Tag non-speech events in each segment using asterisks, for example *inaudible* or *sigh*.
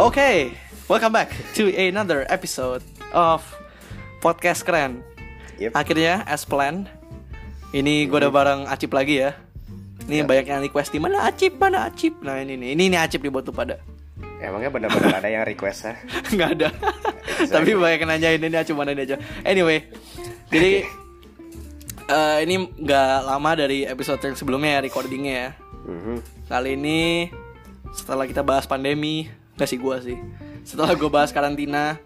Okay, welcome back to another episode of podcast keren. Yep. Akhirnya as planned, ini gue udah bareng Acip lagi ya. Ini Ya. banyak yang request di mana Acip, mana Acip. Nah ini nih, ini nih Acip nih buat lu pada. Emangnya benar-benar ada yang request ya? *laughs* Nggak ada. Tapi banyak yang nanyain ini Acip mana ini aja. Anyway, jadi eh, ini nggak lama dari episode yang sebelumnya ya recordingnya ya. Mhm. Kali ini setelah kita bahas pandemi, gak sih gua sih. Setelah gue bahas karantina,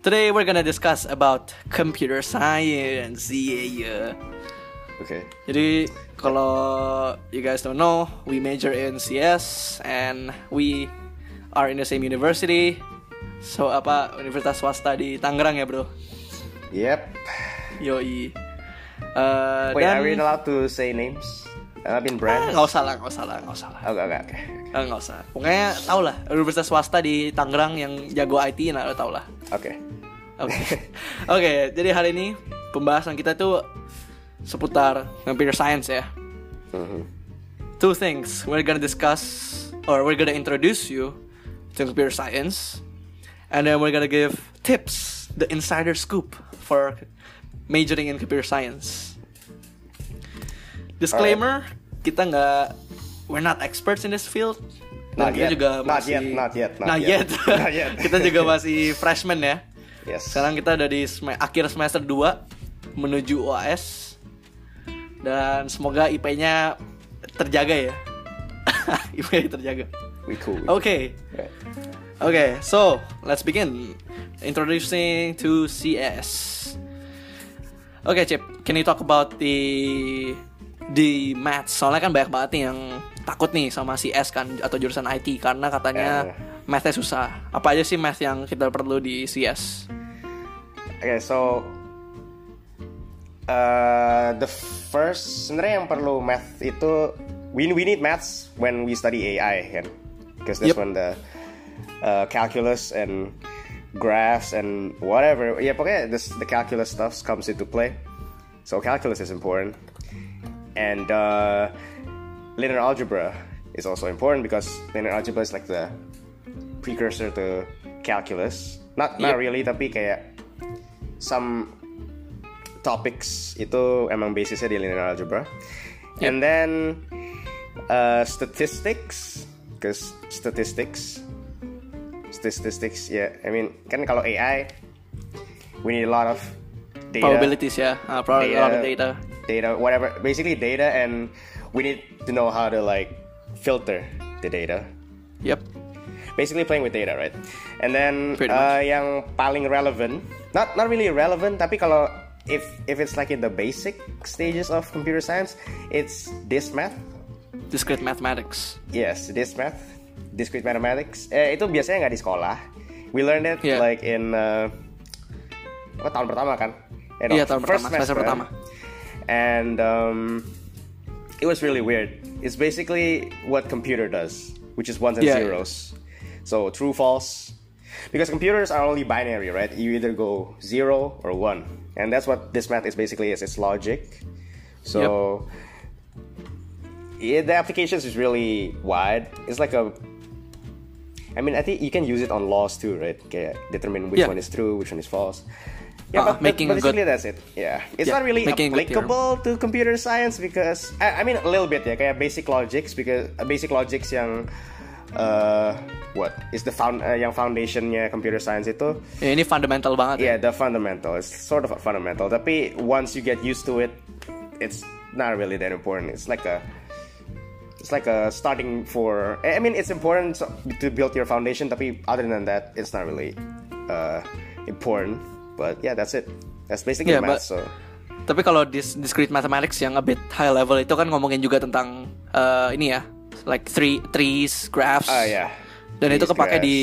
today we're gonna discuss about computer science. Yeah, yeah. Oke. Jadi kalau you guys don't know, we major in CS and we are in the same university. So apa universitas swasta di Tangerang ya, Bro? Yep. Yoi. Eh, Wait, dan are we allowed to say names? I Ah, mean brand? nggak usah lah, nggak usah lah, nggak usah lah. Oke, oke, oke. Eh, nggak usah. Pokoknya tau lah, universitas swasta di Tangerang yang jago IT, nah lo tau lah. Oke. Oke. *laughs* Oke, jadi hari ini pembahasan kita tuh seputar computer science ya. Mhm. Two things we're gonna discuss or we're gonna introduce you to computer science, and then we're gonna give tips, the insider scoop for majoring in computer science. Disclaimer, kita nggak we're not experts in this field. Dan Not kita yet. juga Not masih yet, not yet, not Not yet. yet. *laughs* Not yet. *laughs* kita juga masih freshman ya. Yes. Sekarang kita udah di sem- akhir semester 2 menuju UAS. Dan semoga IP-nya terjaga ya. *laughs* IP terjaga. we cool. Okay. Right. Okay, so let's begin. Introducing to CS. Okay, Chip, can you talk about the the maths? Soalnya kan banyak banget nih yang takut nih sama CS kan atau jurusan IT karena katanya Eh. mathnya susah. Apa aja sih math yang kita perlu di CS? Okay, so uh, the first sebenarnya yang perlu math itu we we need maths when we study AI kan, because that's Yep. when the uh, calculus and graphs and whatever yeah pokoknya this, the calculus stuff comes into play. So calculus is important, and uh, linear algebra is also important because linear algebra is like the precursor to calculus. Not not Yep. really tapi kayak some topics itu emang basisnya di linear algebra. And then uh, statistics, because statistics, statistics, yeah. I mean, kan kalau AI, we need a lot of data, Probabilities ya, uh, probably a lot of data. data, whatever. Basically data, and we need to know how to like filter the data. Yep. basically playing with data, right? And then uh, yang paling relevant, not not really relevant, tapi kalau if if it's like in the basic stages of computer science, it's this math. Discrete mathematics. Yes, this math, discrete mathematics. Eh, itu biasanya nggak di sekolah. We learned it Yeah. like in uh, apa tahun pertama kan? Eh, Iya, tahun first pertama, semester semester. pertama. And um, it was really weird. It's basically what computer does, which is ones and Yeah, zeros. So true, false. Because computers are only binary, right? You either go zero or one, and that's what this math is basically is. It's logic. So yeah, the applications is really wide. It's like a I mean, I think you can use it on laws too, right? Kayak determine which Yeah. one is true, which one is false. Uh, Yeah, but, but- making but good- that's it. Yeah, it's Yeah, not really making a good theorem. applicable to computer science because I, I mean a little bit ya, kayak basic logics because uh, basic logics yang uh, what is the found uh, yang foundationnya computer science itu Ya, ini fundamental banget ya. yeah the fundamental it's sort of a fundamental tapi once you get used to it it's not really that important it's like a it's like a starting for I mean it's important to build your foundation tapi other than that it's not really uh, important but yeah that's it that's basically Yeah, math but- so Tapi kalau dis discrete mathematics yang a bit high level itu kan ngomongin juga tentang eh, ini ya, like three trees, graphs. ah yeah Dan itu Trees, kepake graphs. di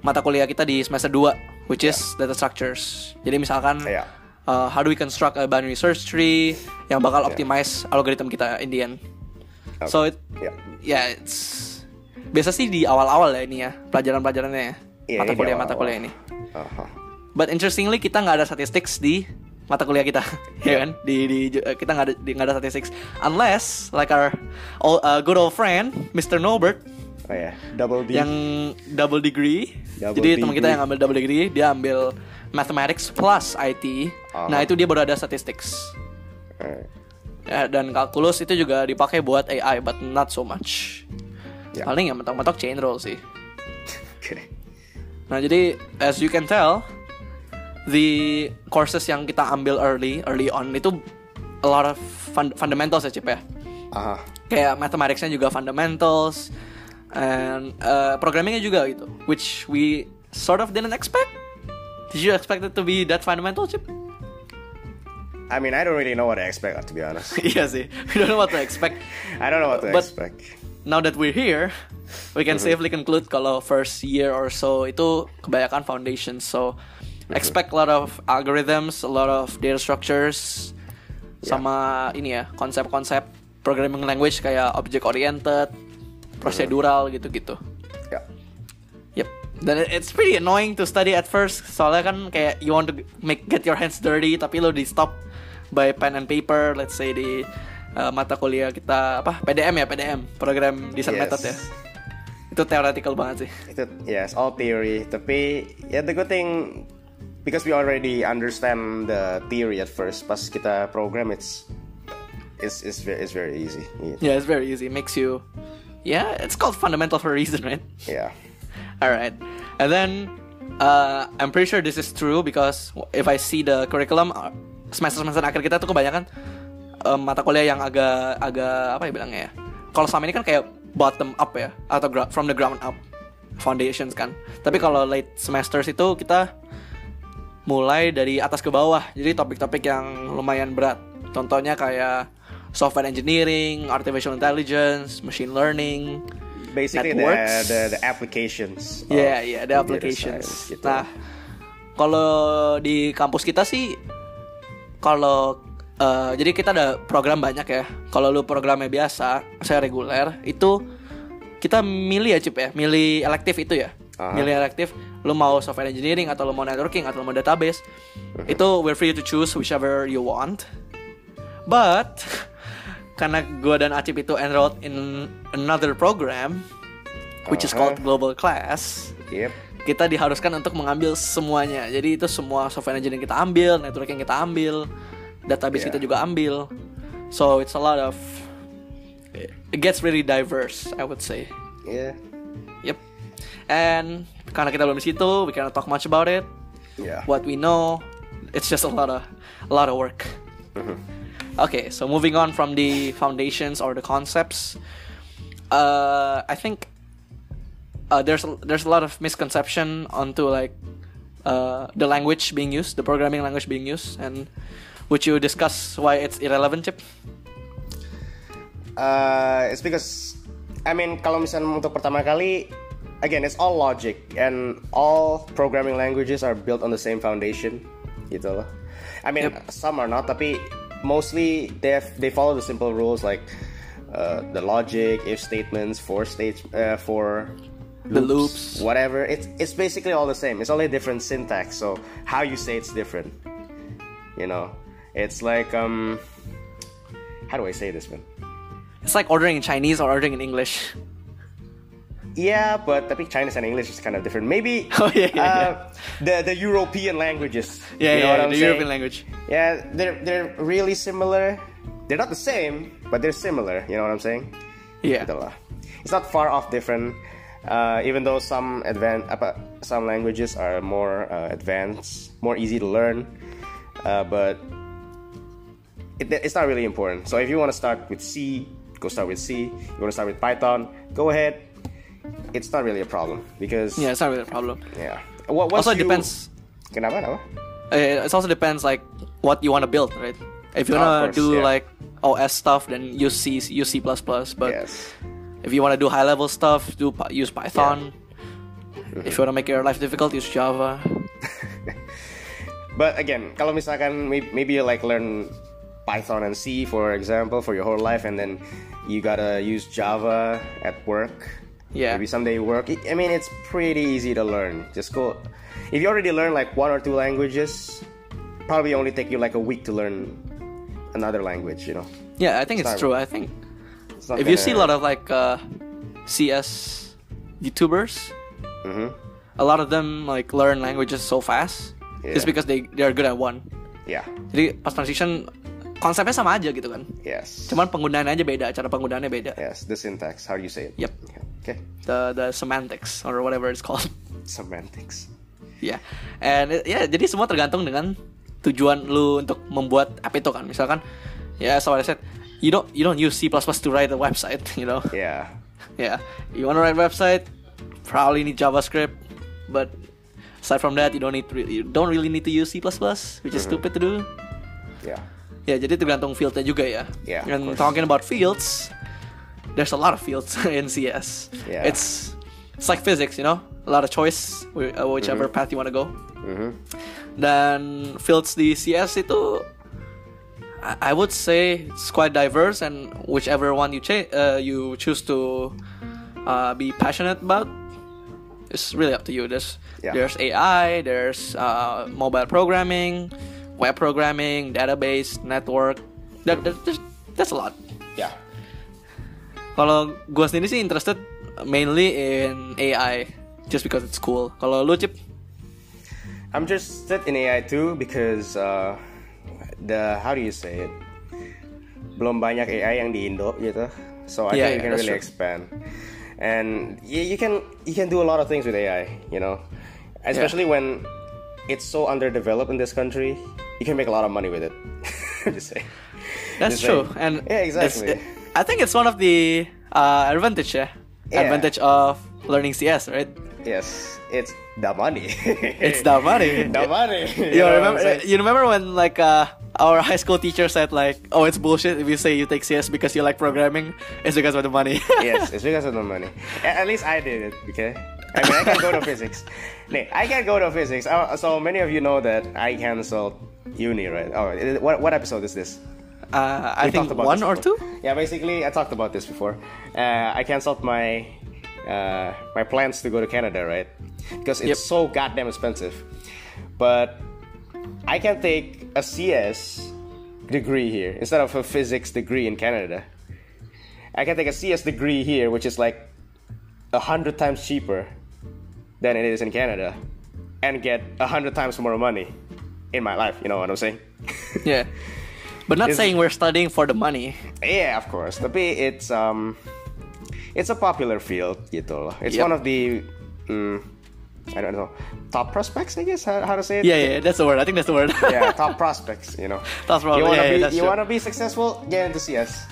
mata kuliah kita di semester 2 which is data structures. Jadi misalkan Yeah. uh, how do we construct a binary search tree yang bakal Yeah. optimize algorithm kita in the end. Okay. So it yeah ya it's biasa sih di awal-awal ya ini ya pelajaran-pelajarannya ya. Iya, mata kuliah mata kuliah ini. uh-huh. But interestingly kita nggak ada statistics di mata kuliah kita, *laughs* ya kan? Di, di kita nggak ada nggak ada statistics unless like our old, uh, good old friend Mr. Norbert Oh ya, double D. yang double degree. Double Jadi teman kita yang ambil double degree, dia ambil mathematics plus IT. Uh-huh. Nah, itu dia baru ada statistics. Alright. Ya, dan kalkulus itu juga dipakai buat AI, but not so much. Ya. Paling yang mentok-mentok chain rule sih. *laughs* Oke. Nah, jadi as you can tell, the courses yang kita ambil early, early on itu a lot of fun- fundamentals ya, Cip ya. Aha. Kayak mathematicsnya juga fundamentals, and uh, programmingnya juga gitu, which we sort of didn't expect. Did you expect it to be that fundamental, Chip? I mean, I don't really know what to expect, to be honest. *laughs* iya sih, we don't know what to expect. *laughs* I don't know what to But- expect. Now that we're here, we can safely conclude kalau first year or so itu kebanyakan foundations. So expect a lot of algorithms, a lot of data structures, sama ini ya konsep-konsep programming language kayak object oriented, procedural gitu-gitu. Ya. Yep. Dan it- it's pretty annoying to study at first. Soalnya kan kayak you want to make get your hands dirty, tapi lo di stop by pen and paper. Let's say di uh, mata kuliah kita apa PDM ya PDM program design Yes. method ya. Itu theoretical banget sih. Itu yes, all theory. Tapi ya the good thing because we already understand the theory at first. Pas kita program, it's it's it's very, it's very easy. Yeah. Yeah, it's very easy. It makes you, yeah, it's called fundamental for a reason, right? yeah. All right, and then uh, I'm pretty sure this is true because if I see the curriculum uh, semester semester akhir kita tuh kebanyakan um, mata kuliah yang agak agak apa ya bilangnya ya. Kalau selama ini kan kayak bottom up ya atau from the ground up foundations kan. Tapi kalau late semesters itu kita mulai dari atas ke bawah. Jadi topik-topik yang lumayan berat. Contohnya kayak software engineering, artificial intelligence, machine learning, Basically the, Networks. the the applications. of Yeah, yeah, the applications. science, gitu. Nah, kalau di kampus kita sih, kalau eh, jadi kita ada program banyak ya. Kalau lu programnya biasa, saya reguler, itu kita milih ya Cip ya, milih elektif itu ya. Aha. Milih elektif, lu mau software engineering atau lu mau networking atau lu mau database, itu we're free to choose whichever you want. But *laughs* karena gue dan Acip itu enrolled in another program, which is Aha. called Global Class, Yep. kita diharuskan untuk mengambil semuanya. Jadi itu semua software engineering kita ambil, networking kita ambil, database Yeah. kita juga ambil. So it's a lot of it gets really diverse, I would say. Yeah. And karena kita belum di situ, we cannot talk much about it. Yeah. What we know, it's just a lot of a lot of work. Okay, so moving on from the foundations or the concepts, uh, I think uh, there's a, there's a lot of misconception onto like uh, the language being used, the programming language being used, and would you discuss why it's irrelevant, Chip? Uh, it's because I mean kalau misalnya untuk pertama kali again it's all logic and all programming languages are built on the same foundation gitu loh. I mean Yep. some are not tapi mostly they have, they follow the simple rules like uh, the logic, if statements, for states, uh, for The loops. whatever. It's it's basically all the same. It's only different syntax. So how you say it's different. You know, it's like um, how do I say this man? It's like ordering in Chinese or ordering in English. Yeah, but I think Chinese and English is kind of different. Maybe *laughs* Oh, yeah, yeah, uh, the the European languages. Yeah, you know yeah, the saying? European language. Yeah, they're they're really similar. They're not the same, but they're similar. You know what I'm saying? Yeah. It's not far off different. Uh, even though some advan- some languages are more uh, advanced, more easy to learn, uh, but it, it's not really important. So if you want to start with C, go start with C. You want to start with Python, go ahead. It's not really a problem because Yeah, it's not really a problem. yeah. What, Also, it you- depends. Kenapa? Kenapa? Uh, it also depends like what you want to build, right? If you Oh, wanna course, do yeah. like OS stuff, then use C, use C++. But yes. if you want to do high level stuff, do use Python. If you want to make your life difficult, use Java. *laughs* But again, kalau misalkan maybe you like learn Python and C for example for your whole life, and then you gotta use Java at work. Yeah. Maybe someday you work. I mean, it's pretty easy to learn. Just go. If you already learn like one or two languages, probably only take you like a week to learn another language. You know. Yeah, I think it's Sorry. true. I think It's if you see a lot of like uh, CS YouTubers. hmm A lot of them like learn languages so fast yeah. just because they they are good at one. Yeah. Jadi pas transition konsepnya sama aja gitu kan. Yes. Cuman penggunaannya aja beda, cara penggunaannya beda. Yes. The syntax. How do you say it? Yep. Yeah. Okay. The the semantics or whatever it's called. *laughs* Semantics. Ya, and it- ya jadi semua tergantung dengan tujuan lu untuk membuat app itu kan. Misalkan, ya so what I said, you don't you don't use C++ to write a website, *laughs* you know. Yeah. Yeah, you want to write a website, probably need JavaScript, but aside from that, you don't need you don't really need to use C++, which is stupid to do. Yeah. Ya, jadi tergantung fieldnya juga ya. Yeah, And talking about fields, there's a lot of fields *laughs* in CS. Yeah. It's it's like physics, you know, a lot of choice, uh, whichever Mm-hmm. path you want to go. hmm Dan fields di CS itu I would say it's quite diverse and whichever one you cha- uh, you choose to uh, be passionate about it's really up to you. There's Yeah. there's AI, there's uh, mobile programming, web programming, database, network. That, that, there's, that's a lot. Yeah. Kalau gue sendiri sih interested mainly in AI just because it's cool. Kalau lu Cip? I'm interested in AI too because uh, the how do you say it? Belum banyak AI yang di Indo gitu. So I Yeah, think you yeah, can that's really true. expand. And you, you can you can do a lot of things with AI, you know. Especially when it's so underdeveloped in this country, you can make a lot of money with it. *laughs* Just say. That's Just true, saying. and yeah, exactly. I think it's one of the uh, advantage, yeah? Yeah. advantage of learning CS, right? yes, it's the money. *laughs* It's the money. *laughs* the money. *laughs* You, know remember? You remember when like uh, our high school teacher said like, "Oh, it's bullshit if you say you take CS because you like programming. It's because of the money." yes, it's because of the money. At least I did it, okay? I mean, I can go to physics. Nay, I can go to physics. Uh, So many of you know that I canceled uni, right? Oh, what, what episode is this? Uh, I We think one or two. Yeah, basically, I talked about this before. Uh, I canceled my uh, my plans to go to Canada, right? Because it's Yep. so goddamn expensive. But I can take a CS degree here instead of a physics degree in Canada. I can take a CS degree here, which is like a hundred times cheaper than it is in Canada, and get a hundred times more money in my life. You know what I'm saying? Yeah, *laughs* but not Is- saying we're studying for the money. Yeah, of course. Tapi it's um, it's a popular field gitu. It's Yep. one of the, mm, I don't know, top prospects. I guess how, how to say it. Yeah, yeah, that's the word. I think that's the word. *laughs* yeah, top *laughs* prospects. You know. Top prospects, You wanna yeah, yeah, be, that's you wanna be successful? Get into CS.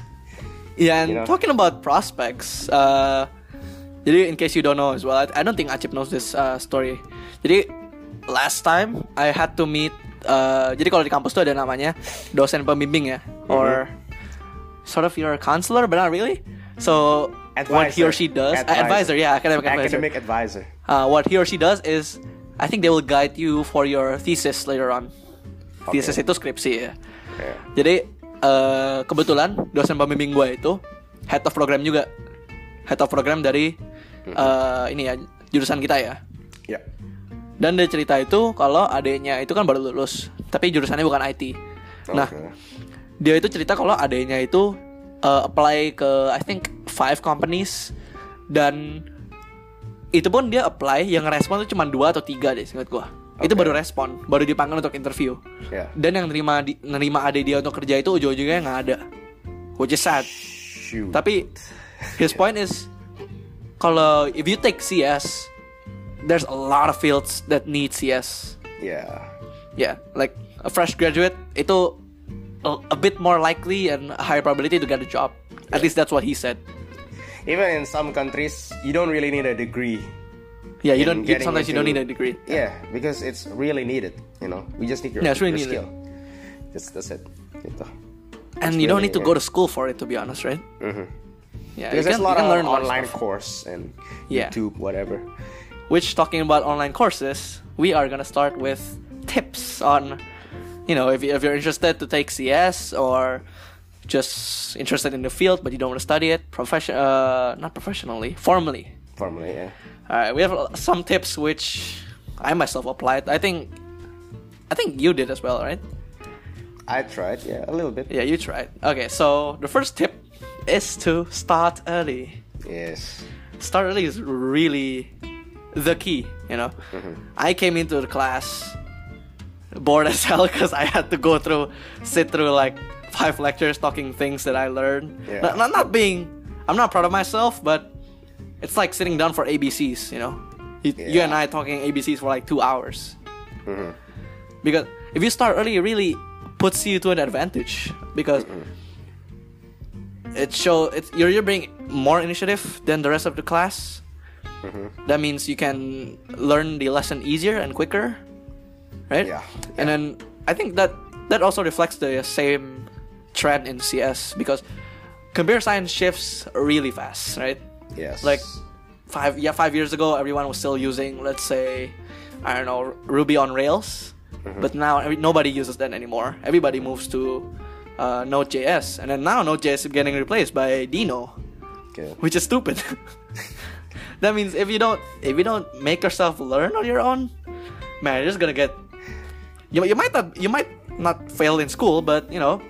Yeah, and You know? talking about prospects, uh, jadi in case you don't know as well, I, I don't think Acip knows this uh, story. Jadi last time I had to meet, uh, jadi kalau di kampus tuh ada namanya dosen pembimbing ya, or sort of your counselor, but not really. So what he or she does, uh, advisor, yeah, academic advisor. Academic advisor. Uh, what he or she does is, I think they will guide you for your thesis later on. Thesis itu skripsi ya. Yeah. Jadi eh, kebetulan dosen pembimbing gue itu head of program juga, head of program dari eh, ini ya jurusan kita ya. Yeah. Dan dia cerita itu kalau adiknya itu kan baru lulus, tapi jurusannya bukan IT. Nah, Okay. dia itu cerita kalau adiknya itu eh, apply ke I think five companies dan itu pun dia apply yang respon tuh cuma dua atau tiga deh singkat gua. Itu Oke. baru respon, baru dipanggil untuk interview. Yeah. Dan yang nerima di, nerima adik dia untuk kerja itu ujung-ujungnya nggak ada, which is sad. Shoot. Tapi his point is kalau if you take CS, there's a lot of fields that need CS. Yeah. Yeah, like a fresh graduate itu a, a bit more likely and a higher probability to get a job. At least that's what he said. Even in some countries, you don't really need a degree. Yeah, you don't. You, sometimes you don't need a degree. Yeah, because it's really needed. You know, we just need your, Yeah, it's really your needed. skill. That's that's it. Gitu. And It's you don't need to go to school for it, to be honest, right? Mm-hmm. Yeah, Because you there's can, a lot of learn a lot of online course and Yeah. YouTube, whatever. Which talking about online courses, we are gonna start with tips on, you know, if, you, if you're interested to take CS or just interested in the field but you don't want to study it, profession, uh, not professionally, formally. Formally, yeah. All right, we have some tips which I myself applied. I think, I think you did as well, right? I tried, yeah, a little bit. Yeah, you tried. Okay, so the first tip is to start early. Yes. start early is really the key. You know, I came into the class bored as *laughs* hell because I had to go through, sit through like five lectures talking things that I learned. Yeah. Not, not, not being, I'm not proud of myself, but it's like sitting down for ABCs. You know, you, you and I talking ABCs for like two hours. Mm-hmm. Because if you start early, it really puts you to an advantage because it show it's you're you're bringing more initiative than the rest of the class. Mm-hmm. That means you can learn the lesson easier and quicker, right? Yeah. And then I think that that also reflects the same trend in CS because computer science shifts really fast, right? Yes. Like five yeah five years ago, everyone was still using let's say I don't know Ruby on Rails, but now every, nobody uses that anymore. Everybody moves to uh, Node.js, and then now Node.js is getting replaced by Deno, Okay. which is stupid. *laughs* that means if you don't if you don't make yourself learn on your own, man, you're just gonna get you, you might not you might not fail in school, but you know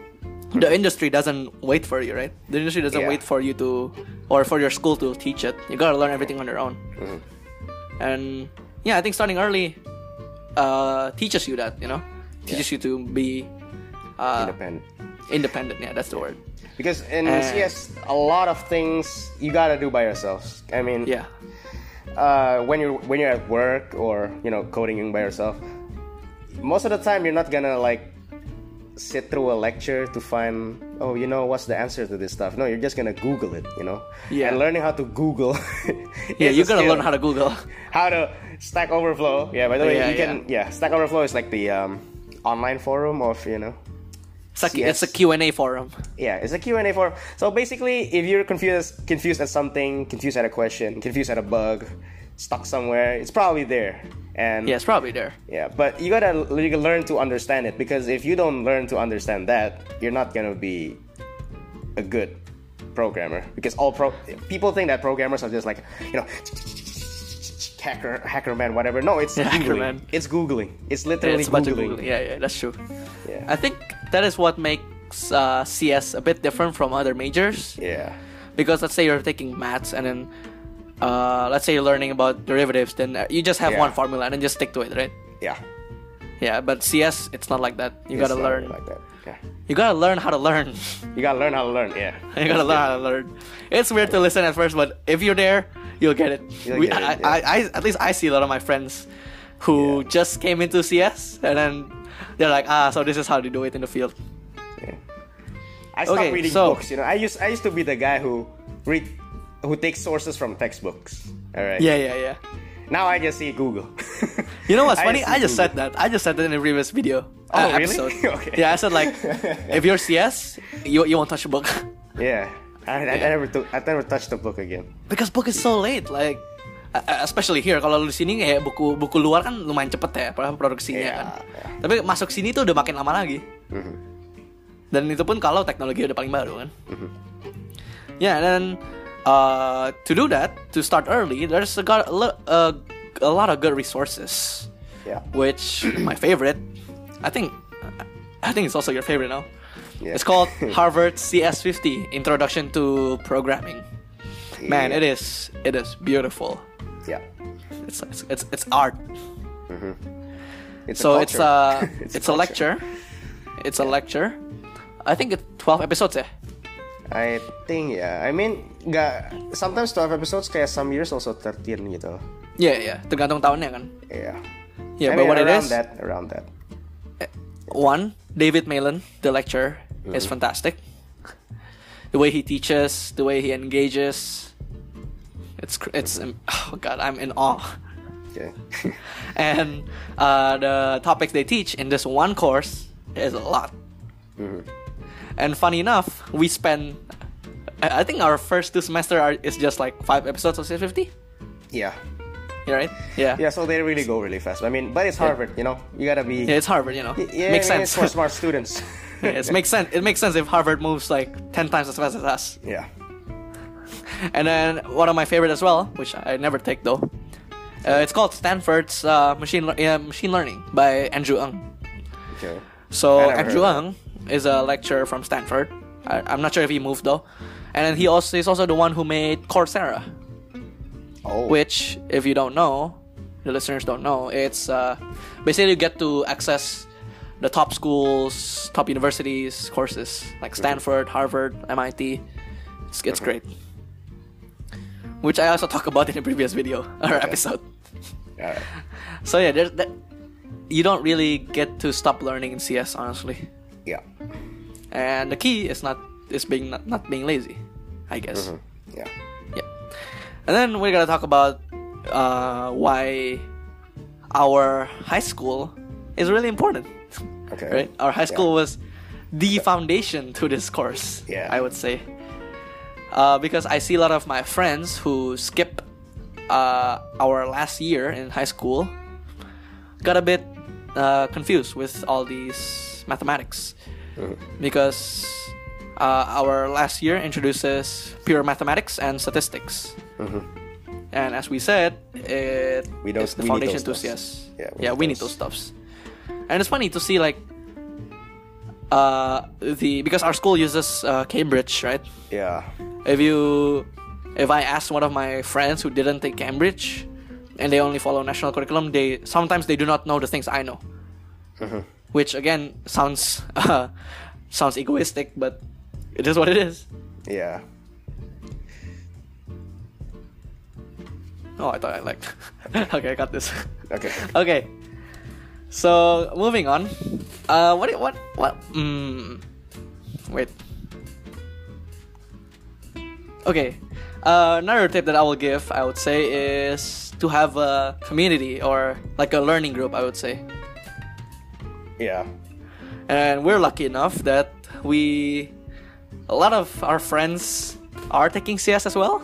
the industry doesn't wait for you, right? The industry doesn't Yeah. wait for you to or for your school to teach it. You gotta learn everything on your own. Mm-hmm. And yeah, I think starting early uh, teaches you that, you know, teaches you to be uh, Independent. independent. Yeah, that's the word. Because in Uh, CS, a lot of things you gotta do by yourself. I mean, Yeah, uh, when you're when you're at work or you know coding by yourself, most of the time you're not gonna like sit through a lecture to find oh you know what's the answer to this stuff. No, you're just gonna Google it. You know. Yeah. And learning how to Google. *laughs* yeah, you gotta skill. learn how to Google. *laughs* how to Stack Overflow. Yeah, by the way, Yeah, you can yeah. Stack Overflow is like the um, online forum of you know It's a, Yes. it's a Q&A forum. yeah, it's a Q&A forum. So basically, if you're confused confused at something, confused at a question, confused at a bug, stuck somewhere, it's probably there. And Yeah, it's probably there. yeah, but you gotta you gotta learn to understand it because if you don't learn to understand that, you're not gonna be a good programmer. Because all pro people think that programmers are just like you know hacker hacker man whatever. No, it's *laughs* Yeah, googling. man. It's googling. It's literally it's a bunch of googling. Yeah, yeah, that's true. Yeah. I think that is what makes uh, CS a bit different from other majors. yeah. Because let's say you're taking maths and then uh, let's say you're learning about derivatives, then uh, you just have Yeah. one formula and then just stick to it, right? Yeah. Yeah, but CS, it's not like that. You It's gotta not learn. like that. Yeah. You gotta learn how to learn. You gotta learn how to learn. Yeah. *laughs* you gotta learn how to learn. It's weird to listen at first, but if you're there, you'll get it. You'll We- get it, I, yeah. I, I, at least I see a lot of my friends who Yeah. just came into CS and then they're like, ah, so this is how they do it in the field. I stopped Okay, reading so- books. You know, I used I used to be the guy who read, who takes sources from textbooks. All right. Yeah, yeah, yeah. Now I just see Google. *laughs* You know what's I funny? see I just said that. I just said that in a previous video. Oh, uh, really? *laughs* Okay. Yeah, I said like, if you're CS, you you won't touch a book *laughs* Yeah. I, I, I never took, I never touched the book again. because book is so late. Like, uh, uh, especially here. Kalau lu di sini kayak buku buku luar kan lumayan cepet ya pro- produksinya Iya, kan. iya. Tapi masuk sini tuh udah makin lama lagi. Mhm. Dan itu pun kalau teknologi udah paling baru kan. Mhm. Yeah, and then uh, to do that, to start early, there's a, got a, uh, a lot of good resources. Yeah. which *clears throat* my favorite, I think, I think it's also your favorite now. Yeah. It's called *laughs* Harvard CS50 Introduction to Programming. Man, it is it is beautiful. Yeah. It's it's it's, it's art. It's a so it's culture. *laughs* a it's, a, culture. lecture. It's a lecture. I think it's 12 episodes eh. I think yeah. I mean, nggak sometimes 12 episodes kayak some years also 13 gitu. Yeah, yeah. Tergantung tahunnya kan. Yeah. Yeah, I but mean, what it around is, that, around that. one, David Malan, the lecturer, is Mm-hmm. fantastic. The way he teaches, the way he engages, it's it's oh god, I'm in awe. Okay. *laughs* And uh, the topics they teach in this one course is a lot. Mm-hmm. And funny enough, we spend. I think our first two semester are, is just like five episodes of C50. yeah. Yeah, right? Yeah. Yeah, so they really go really fast. I mean, but it's Harvard, you know. You gotta be. Yeah, it's Harvard, you know. Yeah, makes It's sense. for smart *laughs* students. Yeah, it makes sense. It makes sense if Harvard moves like ten times as fast as us. yeah. And then one of my favorite as well, which I never take though. Uh, it's called Stanford's uh, machine uh, machine learning by Andrew Ng. Okay. So Andrew Ng is a lecturer from Stanford. I, I'm not sure if he moved though. And then he also is also the one who made Coursera. Oh. which, if you don't know, the listeners don't know, it's uh, basically you get to access the top schools, top universities, courses like Stanford, Harvard, MIT. It's, it's great. Which I also *laughs* talk about in a previous video or episode. Alright. So yeah, there's that. You don't really get to stop learning in CS, honestly. And the key is not is being not, not being lazy, I guess. Yeah. Yeah. And then we're gonna talk about uh, why our high school is really important. Okay. Right? Our high school Yeah. was the foundation to this course. Yeah. I would say. Uh, because I see a lot of my friends who skip uh, our last year in high school got a bit uh, confused with all these mathematics because uh, our last year introduces pure mathematics and statistics. And as we said, it We don't- is the foundation those to. CS. Yeah, we yeah, need we need those. those stuffs. And it's funny to see like uh the because our school uses uh, Cambridge, right? Yeah. If you if I ask one of my friends who didn't take Cambridge and they only follow national curriculum, they sometimes they do not know the things I know. Which again sounds uh, sounds egoistic, but it is what it is. Yeah. Oh, I thought I liked. *laughs* okay, I got this. Okay. *laughs* okay. So moving on. Uh, what? What? What? Mm, wait. Okay. Uh, another tip that I will give, I would say, is to have a community or like a learning group. I would say, Yeah. and we're lucky enough that we, a lot of our friends are taking CS as well.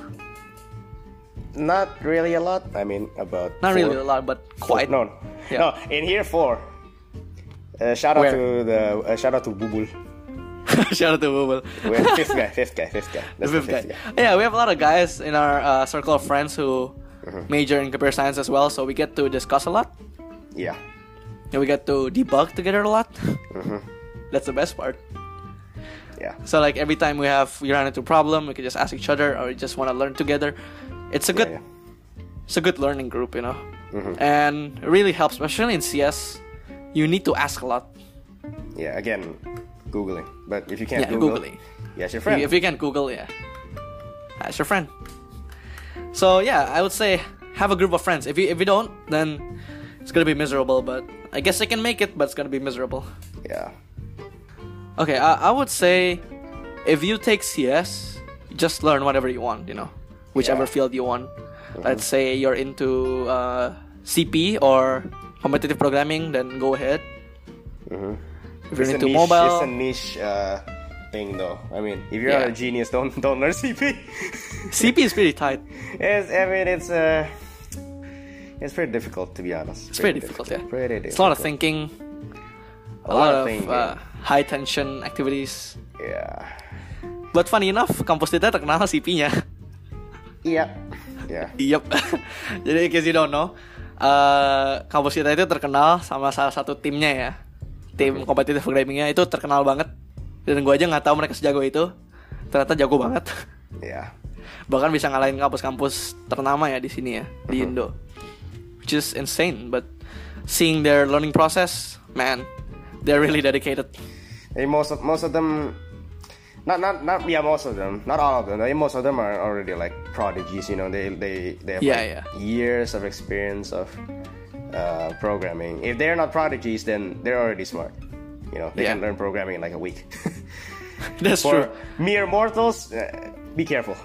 Not really a lot. I mean, about. Not four- really a lot, but quite. No. Yeah. No. In here, four. Uh, shout out Where? to the uh, shout out to Bubul. *laughs* Shout out to Google. We're fifth guy, fifth guy, fifth guy. The That's fifth guy. Yeah, we have a lot of guys in our uh, circle of friends who major in computer science as well, so we get to discuss a lot. Yeah. And we get to debug together a lot. Mm-hmm. That's the best part. Yeah. So like every time we have we run into a problem, we can just ask each other or we just want to learn together. It's a good yeah. it's a good learning group, you know. Mm-hmm. And it really helps, especially in CS. You need to ask a lot. Yeah. Again, googling. But if you can't Yeah, Google, Googling. yeah, it's your friend. If you can Google, yeah, ah, that's your friend. So yeah, I would say have a group of friends. If you if you don't, then it's gonna be miserable. But I guess I can make it, but it's gonna be miserable. yeah. Okay, I, I would say if you take CS, just learn whatever you want. You know, whichever Yeah. field you want. Let's say you're into uh, CP or competitive programming, then go ahead. Mm-hmm. If you're It's into niche, mobile, It's a niche uh, thing, though. I mean, if you're Yeah. not a genius, don't don't learn CP. CP is pretty tight. *laughs* it's, I mean, it's uh, it's pretty difficult to be honest. It's pretty difficult, yeah. Pretty difficult. It's a lot of thinking, a, lot, of, uh, high tension activities. Yeah. But funny enough, kampus kita terkenal CP-nya. Iya. *laughs* Yeah. Yep. *laughs* Jadi in case you don't know, uh, kampus kita itu terkenal sama salah satu timnya ya. Tim kompetitif programmingnya itu terkenal banget. Dan gue aja nggak tahu mereka sejago itu. Ternyata jago banget. Yeah. Bahkan bisa ngalahin kampus-kampus ternama ya di sini ya, di Indo. Which is insane, but seeing their learning process, man, they're really dedicated. And most of most of them, not not not yeah, most of them, not all of them. Mean, most of them are already like prodigies. You know, they they they have Yeah, like, yeah. years of experience of uh, programming. If they're not prodigies, then they're already smart. You know, they Yeah. can learn programming in like a week. *laughs* That's For true. mere mortals, uh, be careful.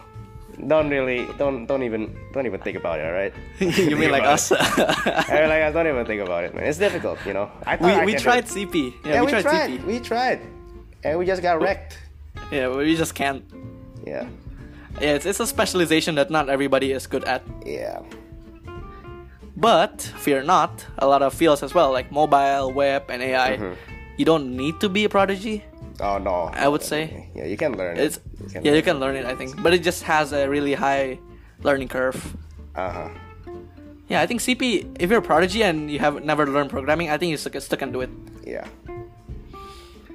Don't really, don't don't even don't even think about it. All right? *laughs* you *laughs* mean like us? I mean, like I don't even think about it, man. It's difficult, you know. I thought I we we tried it. CP. Yeah, Yeah, we, we tried, tried. CP. We tried, and we just got wrecked. Yeah, we just can't. Yeah, Yeah, it's, it's a specialization that not everybody is good at. yeah, But fear not, a lot of fields as well, like mobile, web, and AI. Mm-hmm. You don't need to be a prodigy. Oh no, I would say. yeah, you can learn It's it. yeah, you can learn it, I think, but it just has a really high learning curve. Uh huh. Yeah, I think CP. If you're a prodigy and you have never learned programming, I think you still, still can do it. Yeah.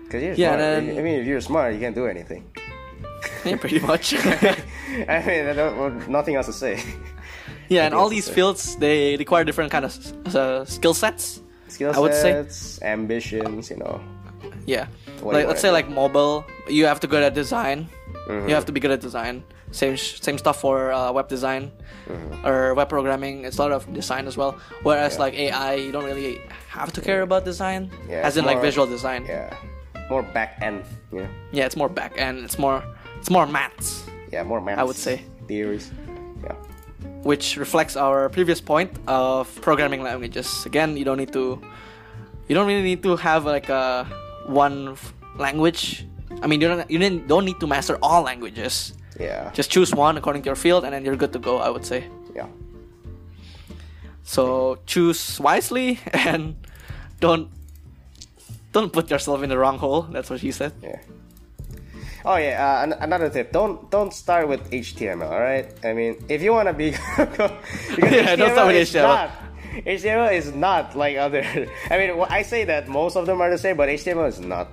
Cause you're Yeah, smart. then- I mean, if you're smart, you can't do anything. *laughs* Yeah, pretty much. *laughs* I mean, I don't, well, nothing else to say. Yeah, and all these the- fields they require different kind of uh, skill sets. skill I would say- sets, ambitions, you know. Yeah, What like let's say like mobile, you have to good at design. Mm-hmm. You have to be good at design. Same sh- same stuff for uh, web design or web programming. It's a lot of design as well. Whereas Mm-hmm. Yeah. like AI, you don't really have to care about design, Yeah, as in like visual design. Yeah, more back end. Yeah, Yeah, it's more back end. It's more it's more maths, yeah, more math. I would say. theories. Yeah, which reflects our previous point of programming languages. Again, you don't need to you don't really need to have like a one language. I mean, you don't you didn't, don't need to master all languages. yeah, Just choose one according to your field, and then you're good to go. I would say. yeah. So choose wisely *laughs* and don't don't put yourself in the wrong hole. That's what she said. Yeah. Oh yeah, uh, an- another tip: don't don't start with HTML. All right. I mean, if you want to be, *laughs* because *laughs* Yeah, don't start with HTML. Not, HTML is not like other. *laughs* I mean, I say that most of them are the same, but HTML is not.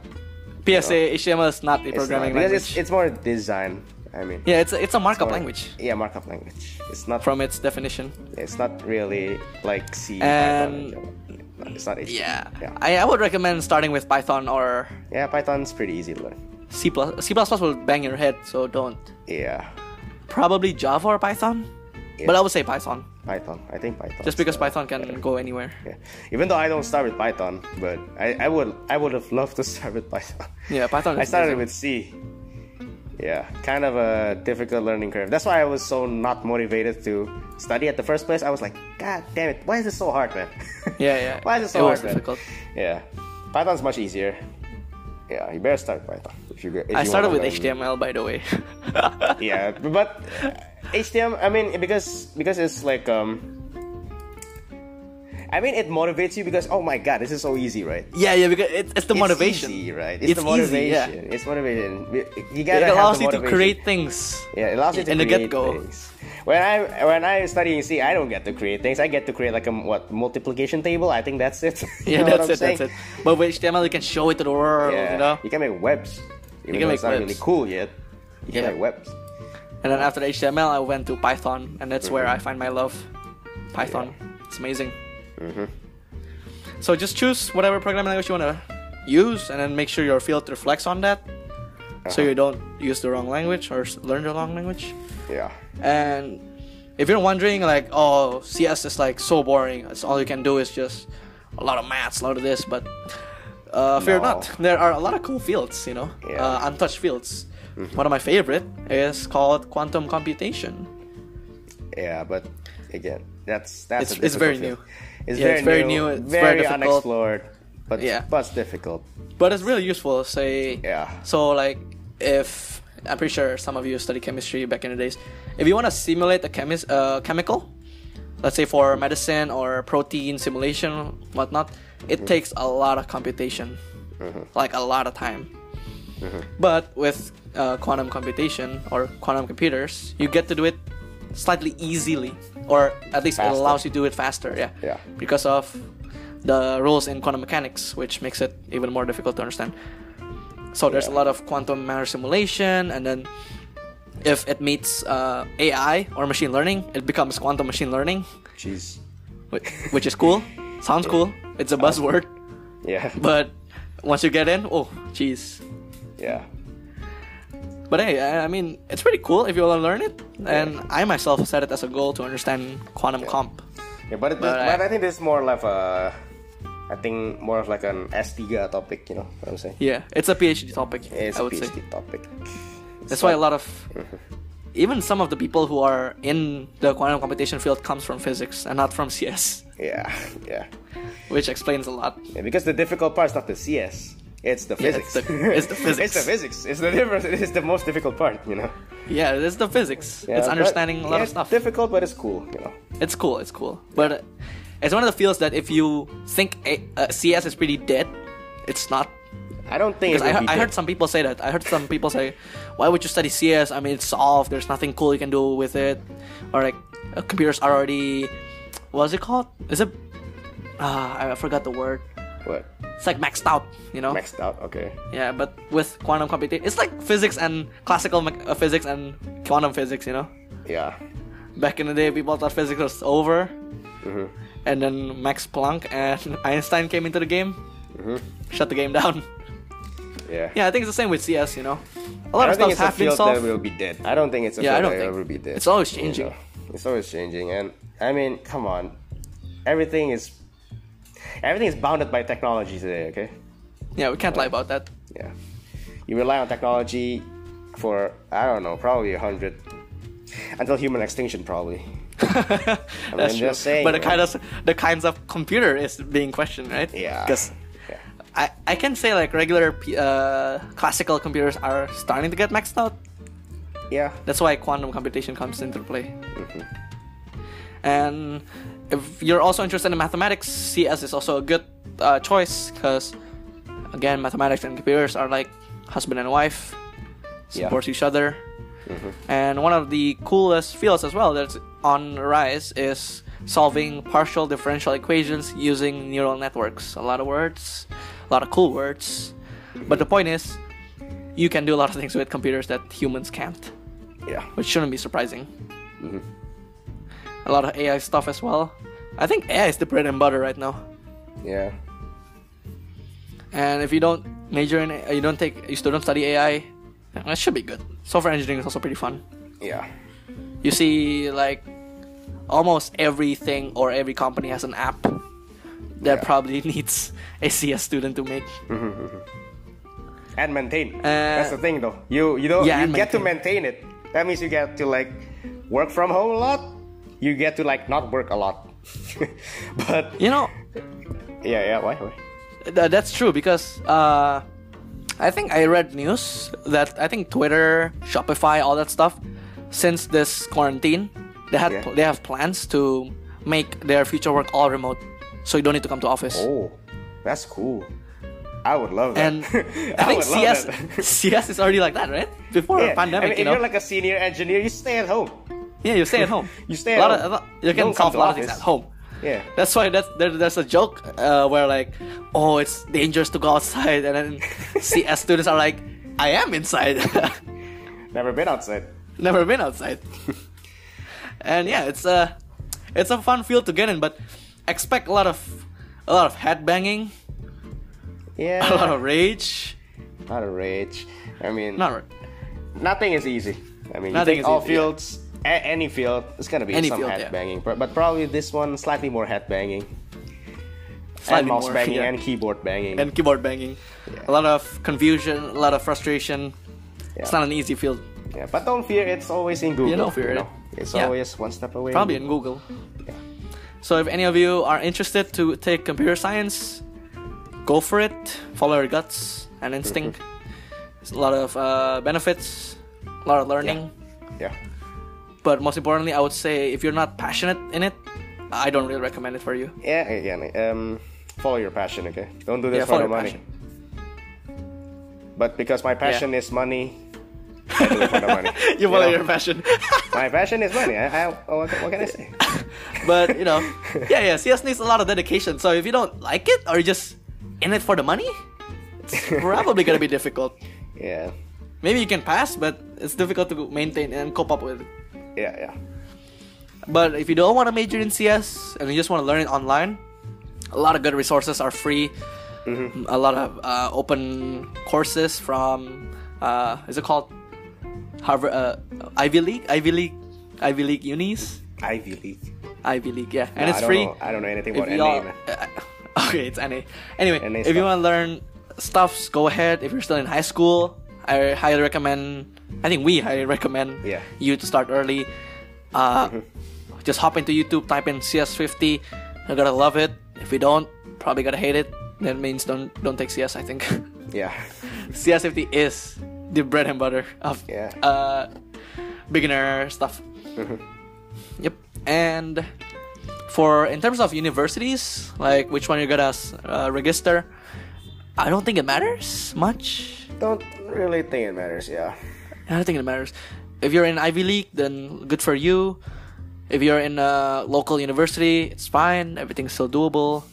PSA HTML is not a It's programming not, language. it's it's more design. I mean, yeah, it's a, it's a markup more- language Yeah, markup language. It's not from its definition. It's not really like C. And- Python. It's not HTML. Yeah, Yeah. I, I would recommend starting with Python or Yeah, Python's pretty easy to learn. C plus C plus plus will bang your head, so don't. Yeah, Probably Java or Python, Yeah. but I would say Python, Python. I think Python. just because Python can go anywhere. Yeah. Even though I don't start with Python, but I, I would I would have loved to *laughs* start with Python. Yeah, Python. I started with C. Yeah, kind of a difficult learning curve. That's why I was so not motivated to study at the first place. I was like, God damn it, why is it so hard, man? Yeah, yeah. *laughs* why is it so It hard, was man? difficult. Yeah, Python's much easier. Yeah, you better start with Python if you. If I you started with learn- HTML, by the way. *laughs* yeah but uh, html i mean because because it's like um i mean it motivates you because oh my god this is so easy right yeah, yeah, because it, it's the It's motivation. easy, right it's, It's the easy, motivation yeah. it's motivation you It gotta have allows the you to create things. yeah it allows you to in the create get-go. things when i when i studying c i don't get to create things i get to create like a what multiplication table i think that's it *laughs* You Yeah, that's it. saying? That's it. But with HTML, you can show it to the world. yeah You know. you can make webs even can make it's not really cool yet you can Yeah. make webs And then after HTML, I went to Python, and that's where Mhm. I find my love. Python. It's amazing. Mhm. So just choose whatever programming language you want to use, and then make sure your field reflects on that, so Uh-huh. you don't use the wrong language or learn the wrong language. yeah And if you're wondering, like, oh, CS is like so boring. It's all you can do is just a lot of maths, a lot of this, but uh, fear No. not. There are a lot of cool fields, you know, Yeah. uh, untouched fields. Mm-hmm. One of my favorite is called quantum computation. Yeah, but again, that's that's It's- a it's very new. It's Yeah, very it's very new, new, it's very very, difficult. unexplored, but Yeah. but it's difficult. But it's really useful. Say, Yeah. So like, if I'm pretty sure some of you studied chemistry back in the days, if you want to simulate a chemis- uh, chemical, let's say for medicine or protein simulation, whatnot, it mm-hmm. takes a lot of computation, mm-hmm. like a lot of time. But with uh, quantum computation or quantum computers, you get to do it slightly easily, or at least it allows you to do it faster. Yeah. Yeah. Because of the rules in quantum mechanics, which makes it even more difficult to understand. So there's a lot of quantum matter simulation, and then if it meets uh, AI or machine learning, it becomes quantum machine learning, Jeez. which is cool. Sounds cool. It's a buzzword, Yeah. but once you get in, oh, jeez. Yeah. But hey, I I mean, it's pretty cool if you want to learn it. And I myself set it as a goal to understand quantum comp. Yeah, but it, But but, I- I think this is more like a, I think more of like an S3 topic. You know what I'm saying? Yeah, it's a PhD topic. It's I a PhD say topic. that's why a lot of, mm-hmm. even some of the people who are in the quantum computation field comes from physics and not from CS, Yeah, yeah, which explains a lot. yeah. Because the difficult part is not the CS. It's the Yeah, physics. it's the- it's the physics. *laughs* it's the physics. It's the difference. It's the most difficult part. You know. Yeah, it's the physics. Yeah, it's understanding a lot yeah, of stuff. It's difficult, but it's cool. You know. It's cool. It's cool. But uh, it's one of the fields that if you think a, uh, CS is pretty dead, it's not. I don't think I, I heard some people say that. I heard some people say, "Why would you study CS? I mean, it's solved. There's nothing cool you can do with it, or like uh, computers are already, what's it called? Is it? Ah, I forgot the word. What? It's like maxed out, you know? Maxed out. Okay. Yeah, but with quantum computation, it's like physics and classical me- uh, physics and quantum physics, you know? Yeah. Back in the day, people thought physics was over, Mm-hmm. and then Max Planck and *laughs* Einstein came into the game, Mm-hmm. shut the game down. Yeah. Yeah, I think it's the same with CS. You know, a lot of stuff it's a been solved. that will be dead. I don't think it's a Yeah, I don't that think. will be dead. It's always You changing. know, It's always changing, and I mean, come on, everything is everything is bounded by technology today. Okay. Yeah, we can't lie about that. Yeah. You rely on technology for I don't know, probably a hundred until human extinction, probably. *laughs* That's true. just saying, but the man. kind of the kinds of computer is being questioned, right? Yeah. Because Yeah. I I can say like regular uh, classical computers are starting to get maxed out. Yeah. That's why quantum computation comes into play. And if you're also interested in mathematics, CS is also a good uh, choice because, again, mathematics and computers are like husband and wife, Yeah. support each other. And one of the coolest fields as well that's on the rise is solving partial differential equations using neural networks. A lot of words, a lot of cool words. But the point is, you can do a lot of things with computers that humans can't Yeah. which shouldn't be surprising. A lot of AI stuff as well. I think AI is the bread and butter right now. Yeah. And if you don't major in, you don't take, you still don't study AI, that should be good. Software engineering is also pretty fun. Yeah. You see, like, almost everything or every company has an app that Yeah. probably *laughs* needs a CS student to make. *laughs* And maintain. That's the Uh, thing, though. You you don't yeah, you get to maintain it. That means you get to like work from home a lot. You get to like not work a lot. *laughs* but You know, yeah, yeah. Why? Why? Th- that's true because uh, I think I read news that I think Twitter, Shopify, all that stuff, since this quarantine, they had Yeah. they have plans to make their future work all remote, so you don't need to come to office. Oh, that's cool. I would love that. And *laughs* I, think CS. CS *laughs* is already like that, right? Before Yeah, the pandemic, I mean, you if know. you're like a senior engineer, you stay at home. Yeah, you stay at home. *laughs* You stay a at lot home. Of, lot- you can solve a lot of things at home. Yeah. That's why that's there, there's a joke uh, where like, oh, it's dangerous to go outside, and then *laughs* CS students are like, I am inside. *laughs* Never been outside. Never been outside. and yeah, it's a it's a fun field to get in, but expect a lot of a lot of head banging, Yeah. a lot of rage. Not a rage. I mean, Not nothing is easy. I mean, Nothing you is take all easy, fields, a- any field, it's gonna be Any some field, head banging, but, but probably this one slightly more head banging, Slightly and mouse more, banging, yeah. and keyboard banging. and keyboard banging. Yeah. A lot of confusion, a lot of frustration. It's not an easy field. yeah, but don't fear, it's always in Google. you don't fear it. It's Yeah. always one step away. Probably in Google. yeah. So if any of you are interested to take computer science, go for it. Follow your guts and instinct. There's a lot of uh, benefits, a lot of learning. Yeah. But most importantly, I would say if you're not passionate in it, I don't really recommend it for you. Yeah, again, um, follow your passion, okay? Don't do this Yeah, for the money. But because my passion is money, I do it for the money. *laughs* You follow know? your passion. *laughs* My passion is money. I, I, what, what can I say? *laughs* but you know, yeah, yeah. CS needs a lot of dedication. So if you don't like it or you're just in it for the money, it's probably gonna be difficult. Yeah, Maybe you can pass, but it's difficult to maintain and cope up with. Yeah, yeah. But if you don't want to major in CS and you just want to learn it online, a lot of good resources are free. A lot of uh, open courses from uh, is it called Harvard uh, Ivy League Ivy League Ivy League unis Ivy League. Ivy League yeah and No, it's I free. Know, I don't know anything about NA. man. *laughs* okay, it's NA. Anyway, NA if you want to learn stuffs, go ahead. If you're still in high school, I highly recommend. I think we highly recommend Yeah. you to start early. Uh, Just hop into YouTube, type in CS50. You're gonna love it. If you don't, probably gonna hate it. That means don't don't take CS. I think *laughs* Yeah, CS50 is the bread and butter of Yeah. uh, beginner stuff. Yep. And for in terms of universities, like which one you're gonna uh, register, I don't think it matters much. don't really think it matters. Yeah, I don't think it matters. If you're in Ivy League, then good for you. If you're in a local university, it's fine. Everything's still doable.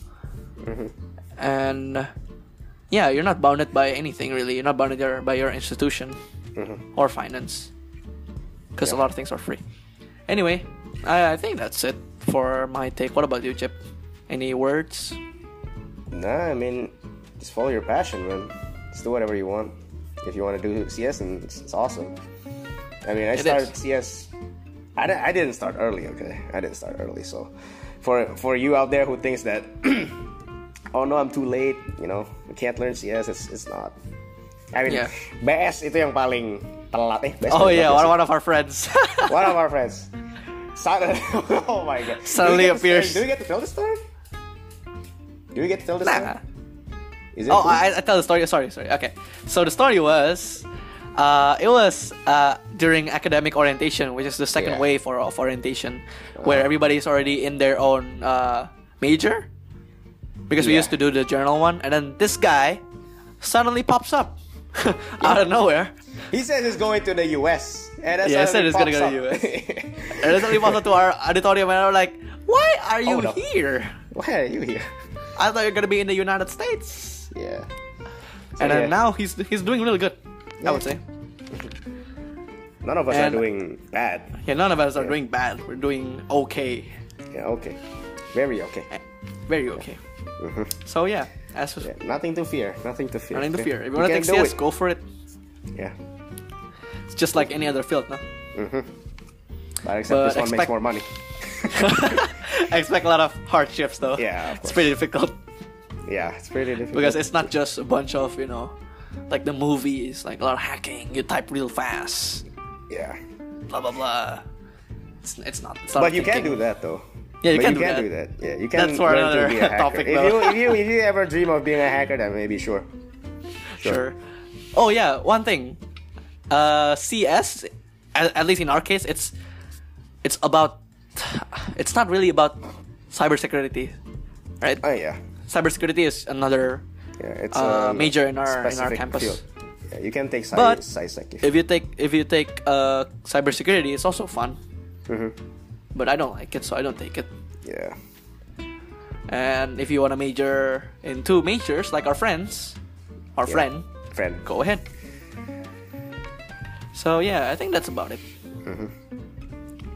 Mm-hmm. And yeah, you're not bounded by anything really. You're not bounded by your institution mm-hmm. or finance, because a lot of things are free. Anyway, I, I think that's it for my take. What about you, Chip? Any words? Nah, I mean, just follow your passion, man. Just do whatever you want. If you want to do CS, and it's, it's awesome. I mean, I It started is. CS. I, I didn't start early, okay? I didn't start early, so for for you out there who thinks that, *clears throat* oh no, I'm too late, you know, I can't learn CS. It's it's not. I mean, Yeah. BS itu yang paling telat eh. BS Oh yeah, one, one of our friends. *laughs* One of our *laughs* friends. Suddenly, *laughs* oh my god. Suddenly Do we to- appears. Do we get to tell the story? Do we get to tell the Nah. story? Is it Oh. I, I tell the story. Sorry, sorry. Okay, so the story was, uh, it was uh, during academic orientation, which is the second Yeah. wave for, of orientation, where everybody's already in their own uh, major, because we used to do the journal one, and then this guy suddenly pops up *laughs* out of nowhere. He says he's going to the US. And Yeah, he said he's gonna go to up. And then suddenly pops up to our auditorium, and I'm like, "Why are you Hold up. here? Why are you here? I thought you're gonna be in the United States." Yeah. So, And then yeah, now he's he's doing really good. I would say. none of us and- are doing bad. Yeah, none of us are doing bad. We're doing okay. Yeah, okay. Very okay. Eh, very okay. Mm-hmm. So yeah, as Yeah, nothing to fear. Nothing to fear. nothing to okay? fear. If you want to can take CS, it. go for it. Yeah. It's just like any other field, no? Mm-hmm. But except But this one makes expect- more money. *laughs* I expect a lot of hardships though. Yeah, of it's pretty difficult Yeah, it's pretty difficult. because it's not just a bunch of you know, like the movies, like a lot of hacking. You type real fast, yeah. blah blah blah. It's, it's not. It's not But you can do that though. Yeah, you But can you do can that. do that. Yeah, you can That's for learn another to be a hacker. topic, if you if you if you ever dream of being a hacker, then maybe sure. Sure. Oh yeah, one thing. Uh, CS, at, at least in our case, it's it's about. It's not really about cybersecurity, right? Oh yeah. Cybersecurity is another. Yeah, it's Uh, a major in our- in our campus. Field. Yeah, you can take sci- But SciSec if, you take if you take uh cybersecurity, it's also fun, Mhm. but I don't like it, so I don't take it. Yeah. And if you want to major in two majors, like our friends, our Yeah. friend, Friend. go ahead. So yeah, I think that's about it. Mm-hmm.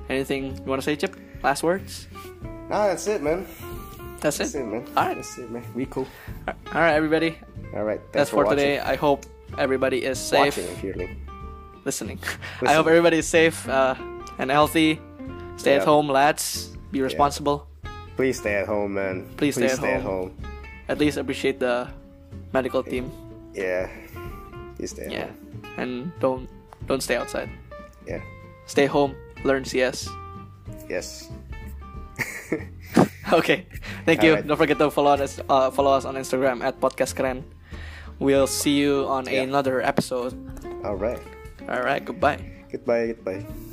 Anything you want to say, Chip? Last words? No, that's it, man. That's That's it. it, man. All right. That's it, man. We cool. All right, everybody. All right. That's Thanks for, today. I hope everybody is safe. Watching you're li- Listening. *laughs* I hope everybody is safe uh, and healthy. Stay at home, lads. Be responsible. Please stay at home, man. Please stay at at home. home. At least appreciate the medical team. Yeah. Please stay at Yeah, home. and don't don't stay outside. Yeah. Stay home. Learn CS. Yes. *laughs* *laughs* Okay. Thank you. Alright. Don't forget to follow us uh, follow us on Instagram at podcast keren. We'll see you on Yeah. another episode. All right. All right. Goodbye. Goodbye. Goodbye.